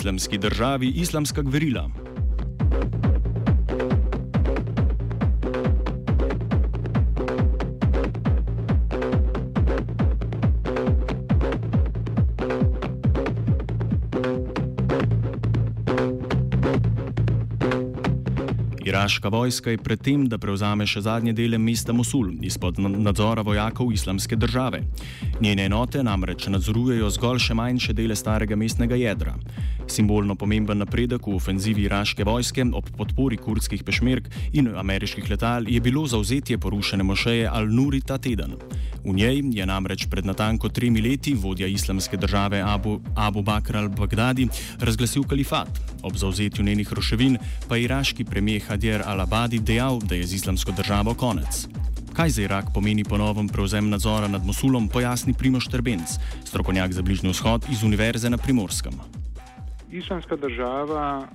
islamski državi islamska gverila. Iraška vojska je predtem, da prevzame še zadnje dele mesta Mosul izpod nadzora vojakov islamske države. Njene enote namreč nadzorujejo zgolj še manjše dele starega mestnega jedra. Simbolno pomemben napredek v ofenzivi iraške vojske ob podpori kurdskih pešmerk in ameriških letal je bilo zauzetje porušene mošeje Al-Nuri ta teden. V njej je namreč pred natanko tremi leti vodja islamske države Abu, Abu Bakr al-Baghdadi razglasil kalifat. Ob zauzetju njenih roševin pa je iraški premijer Hadjer al-Abadi dejal, da je z islamsko državo konec. Kaj za Irak pomeni ponovno prevzem nadzora nad Mosulom, pojasni Primoš Trbenc, strokovnjak za Bližnji vzhod iz Univerze na Primorskem islamska država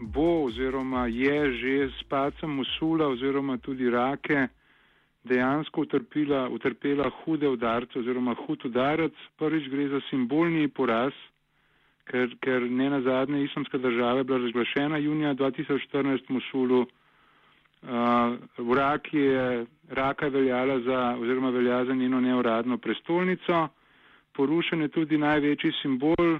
bo oziroma je že s pacem Mosula oziroma tudi Rake dejansko utrpila, utrpela hude udarce oziroma hud udarec. Prvič gre za simbolni poraz, ker, ker ne na zadnje islamska država je bila razglašena junija 2014 v Mosulu. Uh, v Raki je Raka veljala za oziroma velja za njeno neuradno prestolnico. Porušen je tudi največji simbol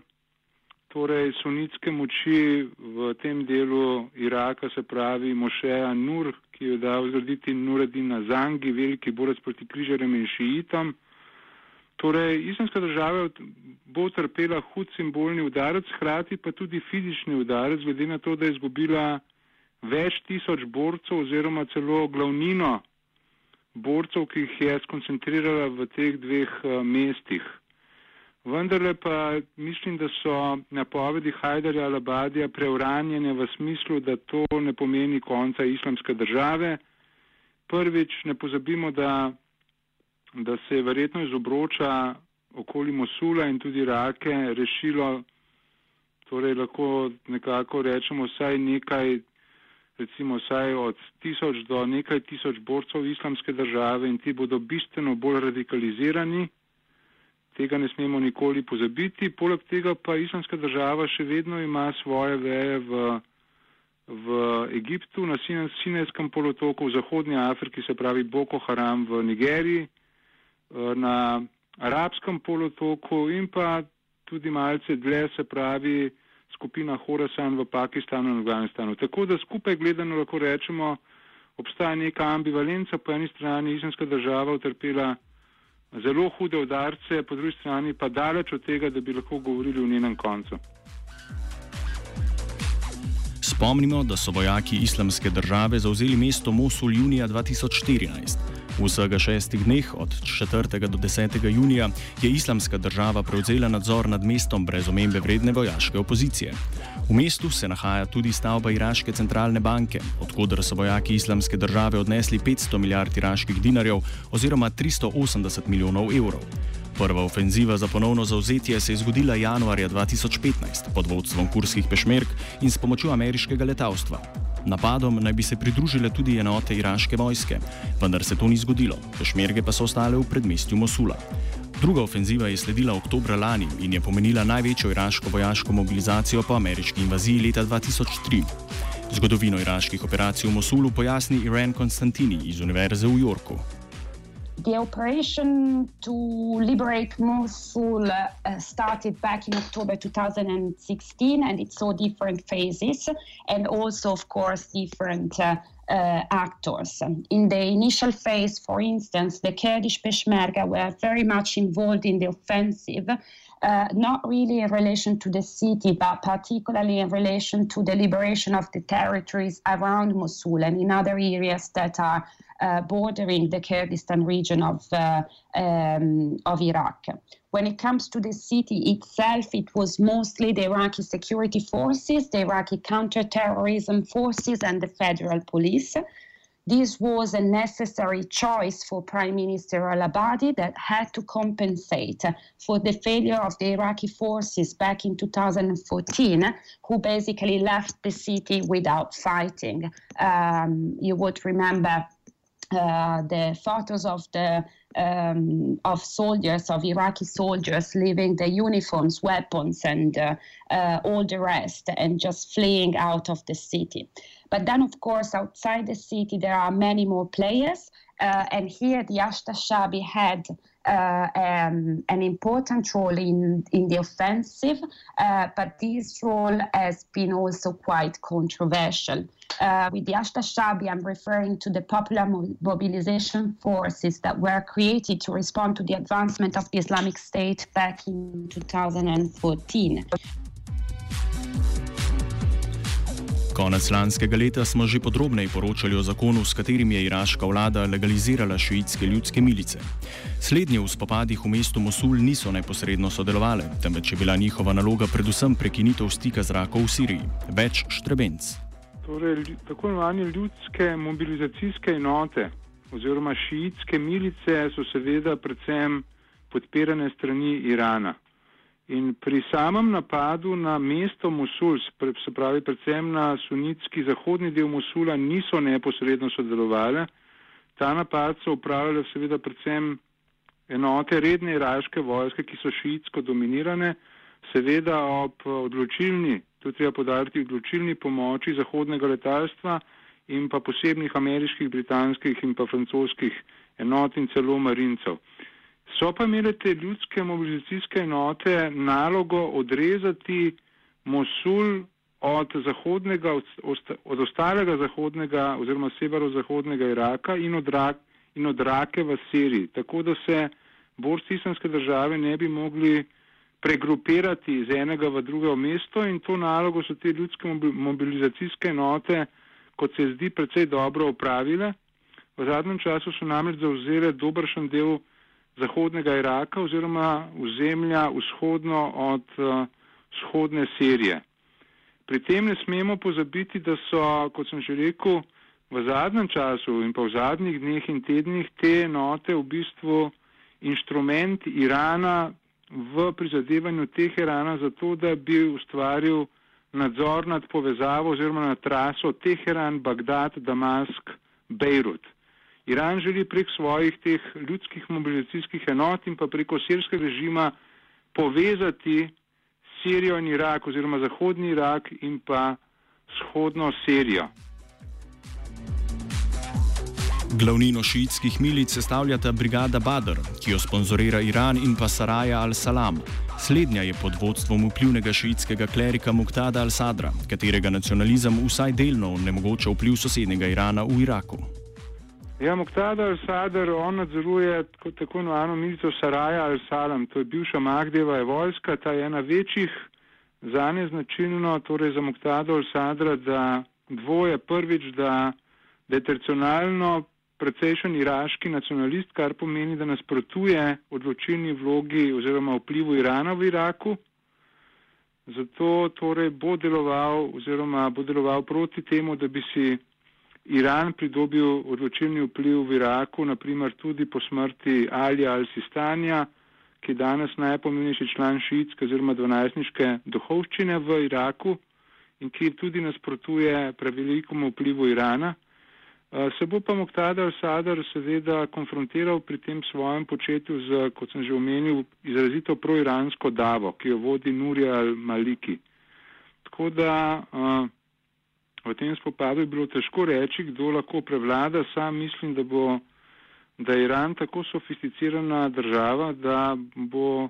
torej sunitske moči v tem delu Iraka, se pravi Mošeja Nur, ki jo da vzgraditi Nureddin Azangi, veliki borec proti križarjem in šiitom. Torej, islamska država bo trpela hud simbolni udarec, hkrati pa tudi fizični udarec, glede na to, da je izgubila več tisoč borcev oziroma celo glavnino borcev, ki jih je skoncentrirala v teh dveh uh, mestih. Vendarle pa mislim, da so napovedi Hajdarja Alabadija preuranjene v smislu, da to ne pomeni konca islamske države. Prvič ne pozabimo, da, da se je verjetno iz obroča okoli Mosula in tudi Rake rešilo, torej lahko nekako rečemo vsaj nekaj, recimo vsaj od tisoč do nekaj tisoč borcev islamske države in ti bodo bistveno bolj radikalizirani tega ne smemo nikoli pozabiti. Poleg tega pa islamska država še vedno ima svoje veje v, v Egiptu, na Sinajskem polotoku, v Zahodnji Afriki, se pravi Boko Haram v Nigeriji, na Arabskem polotoku in pa tudi malce dlje, se pravi skupina Horasan v Pakistanu in Afganistanu. Tako da skupaj gledano lahko rečemo, obstaja neka ambivalenca, po eni strani islamska država utrpela zelo hude udarce, po drugi strani pa daleč od tega, da bi lahko govorili o njenem koncu. Spomnimo, da so vojaki islamske države zauzeli mesto Mosul junija 2014. V vsega šestih dneh, od 4. do 10. junija, je islamska država prevzela nadzor nad mestom brez omembe vredne vojaške opozicije. V mestu se nahaja tudi stavba Iraške centralne banke, odkudar so vojaki islamske države odnesli 500 milijard iraških dinarjev oziroma 380 milijonov evrov. Prva ofenziva za ponovno zauzetje se je zgodila januarja 2015 pod vodstvom kurskih pešmerk in s pomočjo ameriškega letalstva. Napadom naj bi se pridružile tudi enote iraške vojske, vendar se to ni zgodilo, pešmerge pa so ostale v predmestju Mosula. Druga ofenziva je sledila oktober lani in je pomenila največjo iraško vojaško mobilizacijo po ameriški invaziji leta 2003. Zgodovino iraških operacij v Mosulu pojasni Irene Konstantini iz Univerze v Yorku. The operation to liberate Mosul uh, started back in October 2016 and it saw different phases and also, of course, different uh, uh, actors. In the initial phase, for instance, the Kurdish Peshmerga were very much involved in the offensive, uh, not really in relation to the city, but particularly in relation to the liberation of the territories around Mosul and in other areas that are bordering the Kurdistan region of, uh, um, of Iraq. When it comes to the city itself, it was mostly the Iraqi security forces, the Iraqi counterterrorism forces, and the federal police. This was a necessary choice for Prime Minister al Abadi that had to compensate for the failure of the Iraqi forces back in 2014, who basically left the city without fighting. Um, you would remember uh, the photos of the um, of soldiers of Iraqi soldiers leaving their uniforms, weapons, and uh, uh, all the rest, and just fleeing out of the city. But then, of course, outside the city, there are many more players. Uh, and here, the Ashta Shabi had uh, um, an important role in, in the offensive, uh, but this role has been also quite controversial. Uh, with the Ashta Shabi, I'm referring to the popular mobilization forces that were created to respond to the advancement of the Islamic State back in 2014. Konec lanskega leta smo že podrobneje poročali o zakonu, s katerim je iraška vlada legalizirala šiitske ljudske milice. Slednje v spopadih v mestu Mosul niso neposredno sodelovali, temveč je bila njihova naloga predvsem prekinitev stika zraka v Siriji. Več štrebenc. Torej, tako imenovane ljudske mobilizacijske enote oziroma šiitske milice so seveda predvsem podpirane strani Irana. In pri samem napadu na mesto Mosul, se pravi predvsem na sunitski zahodni del Mosula, niso neposredno sodelovali. Ta napad so upravljali seveda predvsem enote redne iraške vojske, ki so šiitsko dominirane, seveda ob odločilni, to treba podariti, odločilni pomoči zahodnega letalstva in pa posebnih ameriških, britanskih in pa francoskih enot in celo marincev. So pa imele te ljudske mobilizacijske enote nalogo odrezati Mosul od, zahodnega, od, od ostalega zahodnega oziroma severozahodnega Iraka in od, rak, in od Rake v Siriji, tako da se borci islamske države ne bi mogli pregrupirati iz enega v drugo mesto in to nalogo so te ljudske mobilizacijske enote, kot se zdi, precej dobro upravile. V zadnjem času so namreč zauzele dobršen del zahodnega Iraka oziroma vzemlja vzhodno od uh, vzhodne Sirije. Pri tem ne smemo pozabiti, da so, kot sem že rekel, v zadnjem času in pa v zadnjih dneh in tednih te enote v bistvu inštrument Irana v prizadevanju Teherana za to, da bi ustvaril nadzor nad povezavo oziroma nad traso Teheran, Bagdad, Damask, Bejrut. Iran želi prek svojih teh ljudskih mobilizacijskih enot in pa preko sirskega režima povezati Sirijo in Irak oziroma zahodni Irak in pa vzhodno Sirijo. Glavnino šiitskih milic sestavljata brigada Badr, ki jo sponzorira Iran in pa Saraja al-Salam. Slednja je pod vodstvom vplivnega šiitskega klerika Muqtada al-Sadra, katerega nacionalizem vsaj delno onemogoča vpliv sosednjega Irana v Iraku. Ja, Muqtada al-Sadr, on nadzoruje tako, tako imenovano milico Saraja al-Salam, to je bivša Magdeva vojska, ta je ena večjih, za ne značilno, torej za Muqtada al-Sadra, da dvoje prvič, da, da je tradicionalno precejšen iraški nacionalist, kar pomeni, da nasprotuje odločilni vlogi oziroma vplivu Irana v Iraku. Zato torej bo deloval oziroma bo deloval proti temu, da bi si Iran pridobil odločilni vpliv v Iraku, naprimer tudi po smrti Alija al-Sistanja, ki je danes najpomembnejši član šiitske oziroma dvanajstniške duhovščine v Iraku in ki tudi nasprotuje prevelikemu vplivu Irana. Eh, Se bo pa Moktadar al-Sadr seveda konfrontiral pri tem svojem početju z, kot sem že omenil, izrazito proiransko davo, ki jo vodi Nuri al-Maliki. Tako da uh, v tem spopadu je bilo težko reči, kdo lahko prevlada. Sam mislim, da, bo, da je Iran tako sofisticirana država, da bo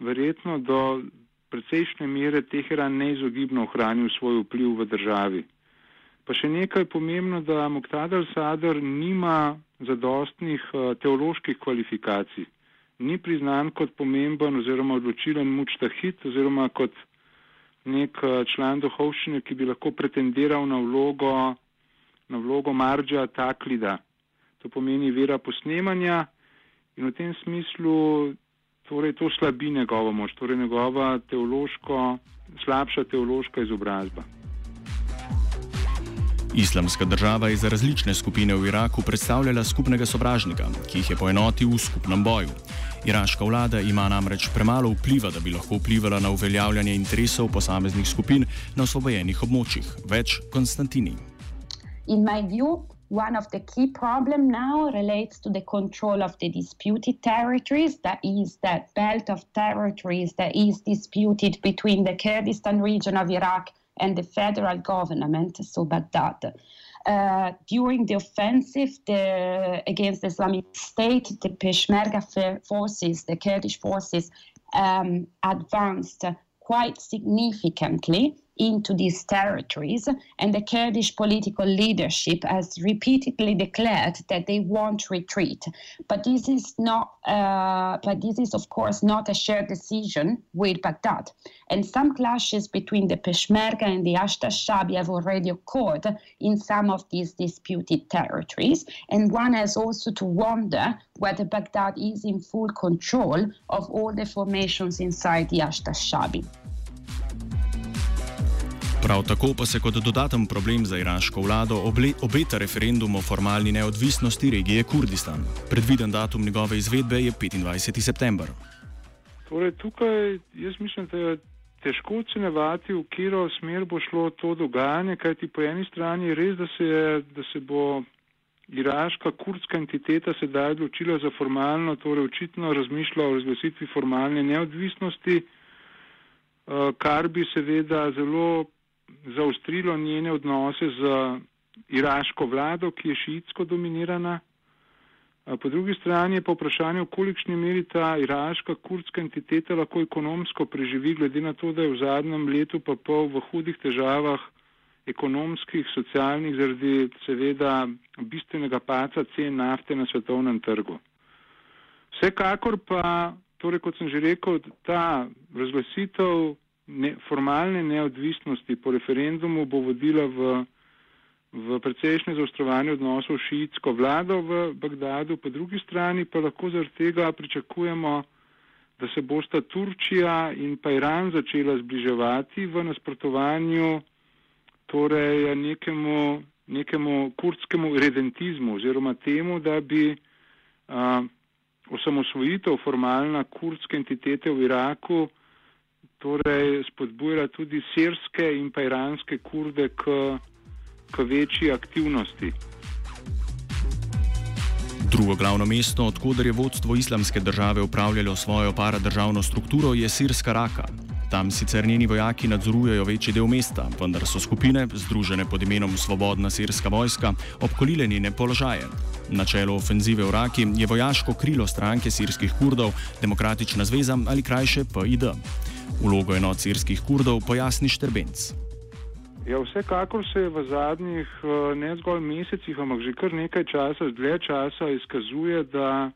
verjetno do precejšnje mere Teheran neizogibno ohranil svoj vpliv v državi. Pa še nekaj pomembno, da Muqtada al-Sadr nima zadostnih uh, teoloških kvalifikacij. Ni priznan kot pomemben oziroma odločilen mučtahit oziroma kot nek eh, član duhovščine, ki bi lahko pretendiral na vlogo, na vlogo Marđa Taklida. To pomeni vera posnemanja in v tem smislu torej to slabi njegovo moč, torej njegova teološko, slabša teološka izobrazba. Islamska država je za različne skupine v Iraku predstavljala skupnega sovražnika, ki jih je poenotil v skupnem boju. Iraška vlada ima namreč premalo vpliva, da bi lahko vplivala na uveljavljanje interesov posameznih skupin na osvobojenih območjih. Več Konstantini. In my view, one of the key problems now relates to the control of the disputed territories. That is that belt of territories that is disputed between the Kurdistan region of Iraq and the federal government, so Baghdad. Uh, during the offensive the, against the Islamic State, the Peshmerga forces, the Kurdish forces, um, advanced quite significantly into these territories, and the Kurdish political leadership has repeatedly declared that they won't retreat. But this is not, uh, but this is of course not a shared decision with Baghdad. And some clashes between the Peshmerga and the Ashta Shabi have already occurred in some of these disputed territories. And one has also to wonder whether Baghdad is in full control of all the formations inside the Ashta Shabi. Prav tako pa se kot dodaten problem za iraško vlado obeta referendum o formalni neodvisnosti regije Kurdistan. Predviden datum njegove izvedbe je 25. september. Torej, tukaj jaz mislim, da je težko ocenevati, v katero smer bo šlo to dogajanje, kajti po eni strani je res, da se, je, da se bo iraška kurdska entiteta sedaj odločila za formalno, torej očitno razmišlja o razglasitvi formalne neodvisnosti, eh, kar bi seveda zelo zaostrilo njene odnose z iraško vlado, ki je šiitsko dominirana. Po drugi strani je pa vprašanje, v kolikšni meri ta iraška kurdska entiteta lahko ekonomsko preživi, glede na to, da je v zadnjem letu pa pol v hudih težavah ekonomskih, socialnih, zaradi seveda bistvenega paca cen nafte na svetovnem trgu. Vsekakor pa, torej kot sem že rekel, ta razglasitev ne, formalne neodvisnosti po referendumu bo vodila v, v precejšnje zaostrovanje odnosov s šiitsko vlado v Bagdadu, po drugi strani pa lahko zaradi tega pričakujemo, da se bosta Turčija in pa Iran začela zbliževati v nasprotovanju torej nekemu, nekemu kurdskemu redentizmu oziroma temu, da bi a, osamosvojitev formalna kurdske entitete v Iraku torej spodbujala tudi sirske in pa iranske kurde k, k večji aktivnosti. Drugo glavno mesto, odkuder je vodstvo islamske države upravljalo svojo paradržavno strukturo, je Sirska Raka. Tam sicer njeni vojaki nadzorujejo večji del mesta, vendar so skupine, združene pod imenom Svobodna sirska vojska, obkolile njene položaje. Na čelu ofenzive v Raki je vojaško krilo stranke sirskih kurdov, Demokratična zveza ali krajše PID. Vlogo enot sirskih kurdov pojasni Štrbenc. Ja, vsekakor se v zadnjih eh, ne zgolj mesecih, ampak že kar nekaj časa, dlje časa izkazuje, da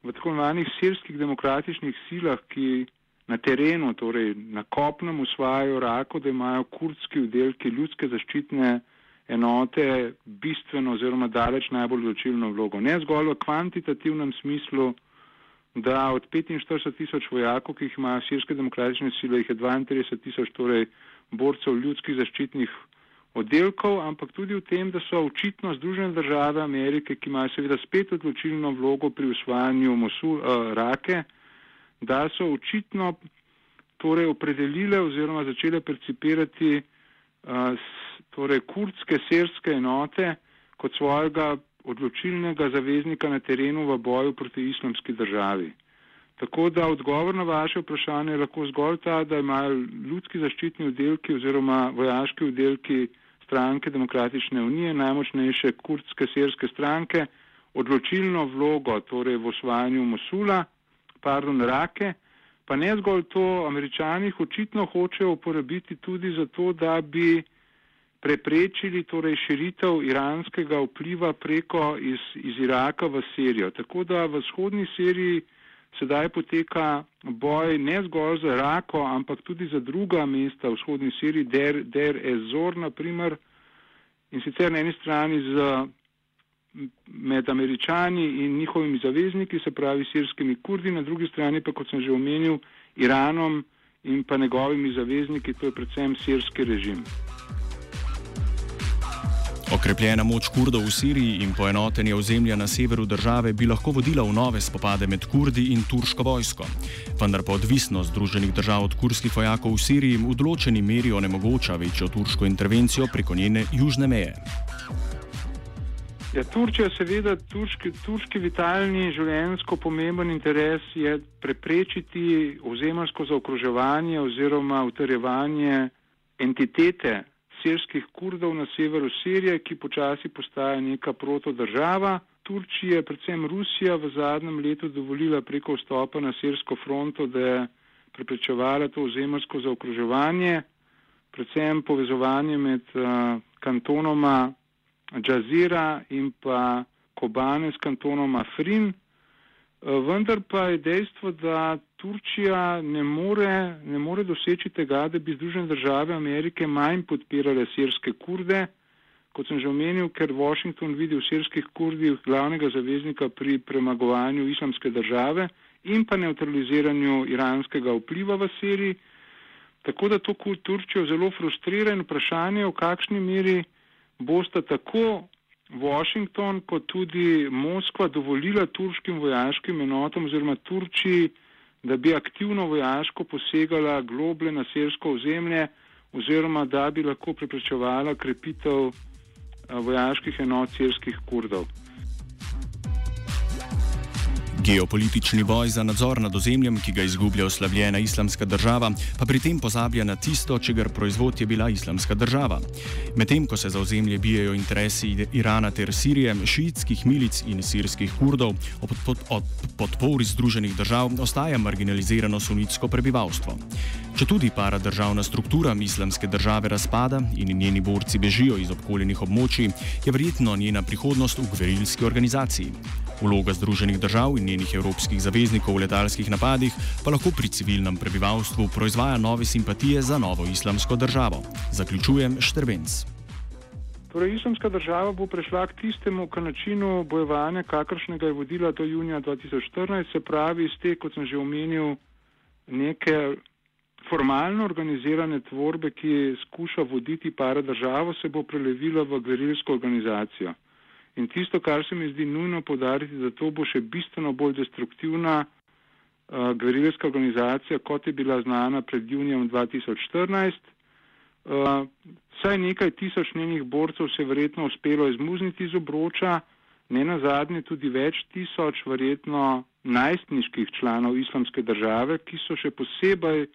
v tako imenovanih sirskih demokratičnih silah, ki na terenu, torej na kopnem usvajajo rako, da imajo kurdski oddelki ljudske zaščitne enote bistveno oziroma daleč najbolj odločilno vlogo. Ne zgolj v kvantitativnem smislu, da od 45 tisoč vojakov, ki jih imajo sirske demokratične sile, jih je 32 tisoč torej borcev ljudskih zaščitnih oddelkov, ampak tudi v tem, da so očitno Združene države Amerike, ki imajo seveda spet odločilno vlogo pri usvajanju Mosul, uh, Rake, da so očitno torej opredelile oziroma začele percipirati uh, torej kurdske sirske enote kot svojega odločilnega zaveznika na terenu v boju proti islamski državi. Tako da odgovor na vaše vprašanje je lahko zgolj ta, da imajo ljudski zaščitni oddelki oziroma vojaški oddelki stranke Demokratične unije, najmočnejše kurdske sirske stranke, odločilno vlogo torej v osvajanju Mosula, pardon, Rake, pa ne zgolj to, američani očitno hočejo uporabiti tudi zato, da bi preprečili torej širitev iranskega vpliva preko iz, iz Iraka v Sirijo. Tako da v vzhodni Siriji sedaj poteka boj ne zgolj za Irako, ampak tudi za druga mesta v vzhodni Siriji, Der, Der Ezor naprimer, in sicer na eni strani z, med američani in njihovimi zavezniki, se pravi sirskimi kurdi, na drugi strani pa, kot sem že omenil, Iranom in pa njegovimi zavezniki, to je predvsem sirski režim. Okrepljena moč kurdov v Siriji in poenotenje ozemlja na severu države bi lahko vodila v nove spopade med kurdi in turško vojsko. Vendar pa odvisnost Združenih držav od kurskih vojakov v Siriji v določeni meri onemogoča večjo turško intervencijo preko njene južne meje. Ja, Turčija, seveda, turški, turški vitalni življenjsko pomemben interes je preprečiti ozemljsko zaokroževanje oziroma utrjevanje entitete sirskih kurdov na severu Sirije, ki počasi postaja neka protodržava. Turčija, predvsem Rusija, v zadnjem letu dovolila preko vstopa na sirsko fronto, da je preprečevala to ozemljsko zaokroževanje, predvsem povezovanje med uh, kantonoma Džazira in pa Kobane s kantonoma Frin. Uh, vendar pa je dejstvo, da Turčija ne more, ne more doseči tega, da bi Združene države Amerike manj podpirale sirske kurde, kot sem že omenil, ker Washington vidi v sirskih kurdih glavnega zaveznika pri premagovanju islamske države in pa neutraliziranju iranskega vpliva v Siriji. Tako da to Turčijo zelo frustrira in vprašanje, v kakšni meri bosta tako Washington kot tudi Moskva dovolila turškim vojaškim enotam oziroma Turčiji, da bi aktivno vojaško posegala globlje na sirsko ozemlje oziroma da bi lahko preprečevala krepitev vojaških enot sirskih kurdov. Geopolitični boj za nadzor nad ozemljem, ki ga izgublja oslabljena islamska država, pa pri tem pozablja na tisto, čigar proizvod je bila islamska država. Medtem ko se za ozemlje bijajo interesi Irana ter Sirije, šiitskih milic in sirskih kurdov, ob podpori Združenih držav ostaja marginalizirano sunitsko prebivalstvo. Če tudi para državna struktura islamske države razpada in njeni borci bežijo iz obkoljenih območij, je verjetno njena prihodnost v gverilski organizaciji. Vloga Združenih držav in njenih evropskih zaveznikov v letalskih napadih pa lahko pri civilnem prebivalstvu proizvaja nove simpatije za novo islamsko državo. Zaključujem Štrbenc. Torej, islamska država bo prešla k tistemu k načinu bojevanja, kakršnega je vodila do junija 2014, se pravi iz te, kot sem že omenil, neke formalno organizirane tvorbe, ki skuša voditi para državo, se bo prelevila v gverilsko organizacijo. In tisto, kar se mi zdi nujno podariti, da to bo še bistveno bolj destruktivna uh, gverilska organizacija, kot je bila znana pred junijem 2014. Uh, saj nekaj tisoč njenih borcev se je verjetno uspelo izmuzniti iz obroča, ne na zadnje tudi več tisoč verjetno najstniških članov islamske države, ki so še posebej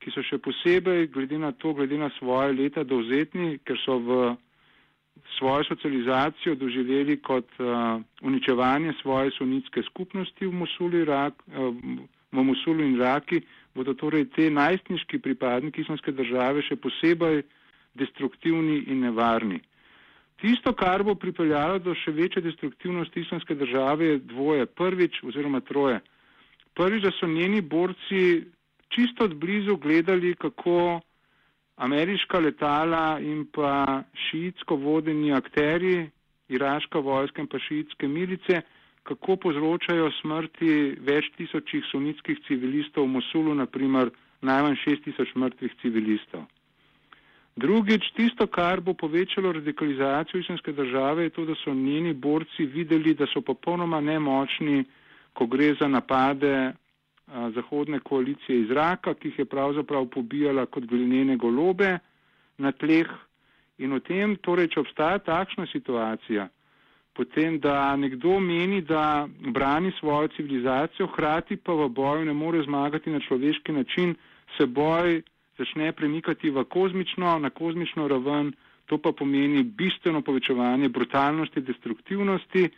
ki so še posebej, glede na to, glede na svoje leta dovzetni, ker so v svojo socializacijo doživeli kot uh, uničevanje svoje sunitske skupnosti v Mosulu, Irak, uh, v Mosulu in Iraki, bodo torej te najstniški pripadniki islamske države še posebej destruktivni in nevarni. Tisto, kar bo pripeljalo do še večje destruktivnosti islamske države, je dvoje. Prvič oziroma troje. Prvič, da so njeni borci čisto od blizu gledali, kako ameriška letala in pa šiitsko vodeni akteri, iraška vojska in pa šiitske milice, kako povzročajo smrti več tisočih sunitskih civilistov v Mosulu, naprimer najmanj šest tisoč mrtvih civilistov. Drugič, tisto, kar bo povečalo radikalizacijo islamske države, je to, da so njeni borci videli, da so popolnoma nemočni, ko gre za napade zahodne koalicije iz zraka, ki jih je pravzaprav pobijala kot glinene golobe na tleh. In v tem, torej, če obstaja takšna situacija, potem, da nekdo meni, da brani svojo civilizacijo, hkrati pa v boju ne more zmagati na človeški način, se boj začne premikati v kozmično, na kozmično raven, to pa pomeni bistveno povečevanje brutalnosti, destruktivnosti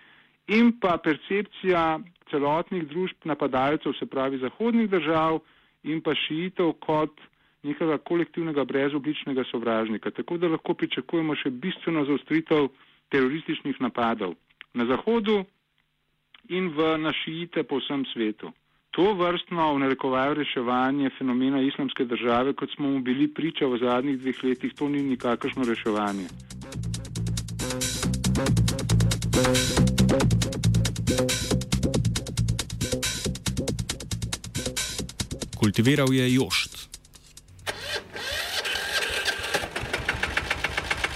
in pa percepcija celotnih družb napadalcev, se pravi zahodnih držav in pa šiitev kot nekega kolektivnega brezobličnega sovražnika. Tako da lahko pričakujemo še bistveno zaostritev terorističnih napadov na zahodu in v našijite po vsem svetu. To vrstno v narekovaju reševanje fenomena islamske države, kot smo mu bili priča v zadnjih dveh letih, to ni nikakršno reševanje. Kultiviral je Jošt.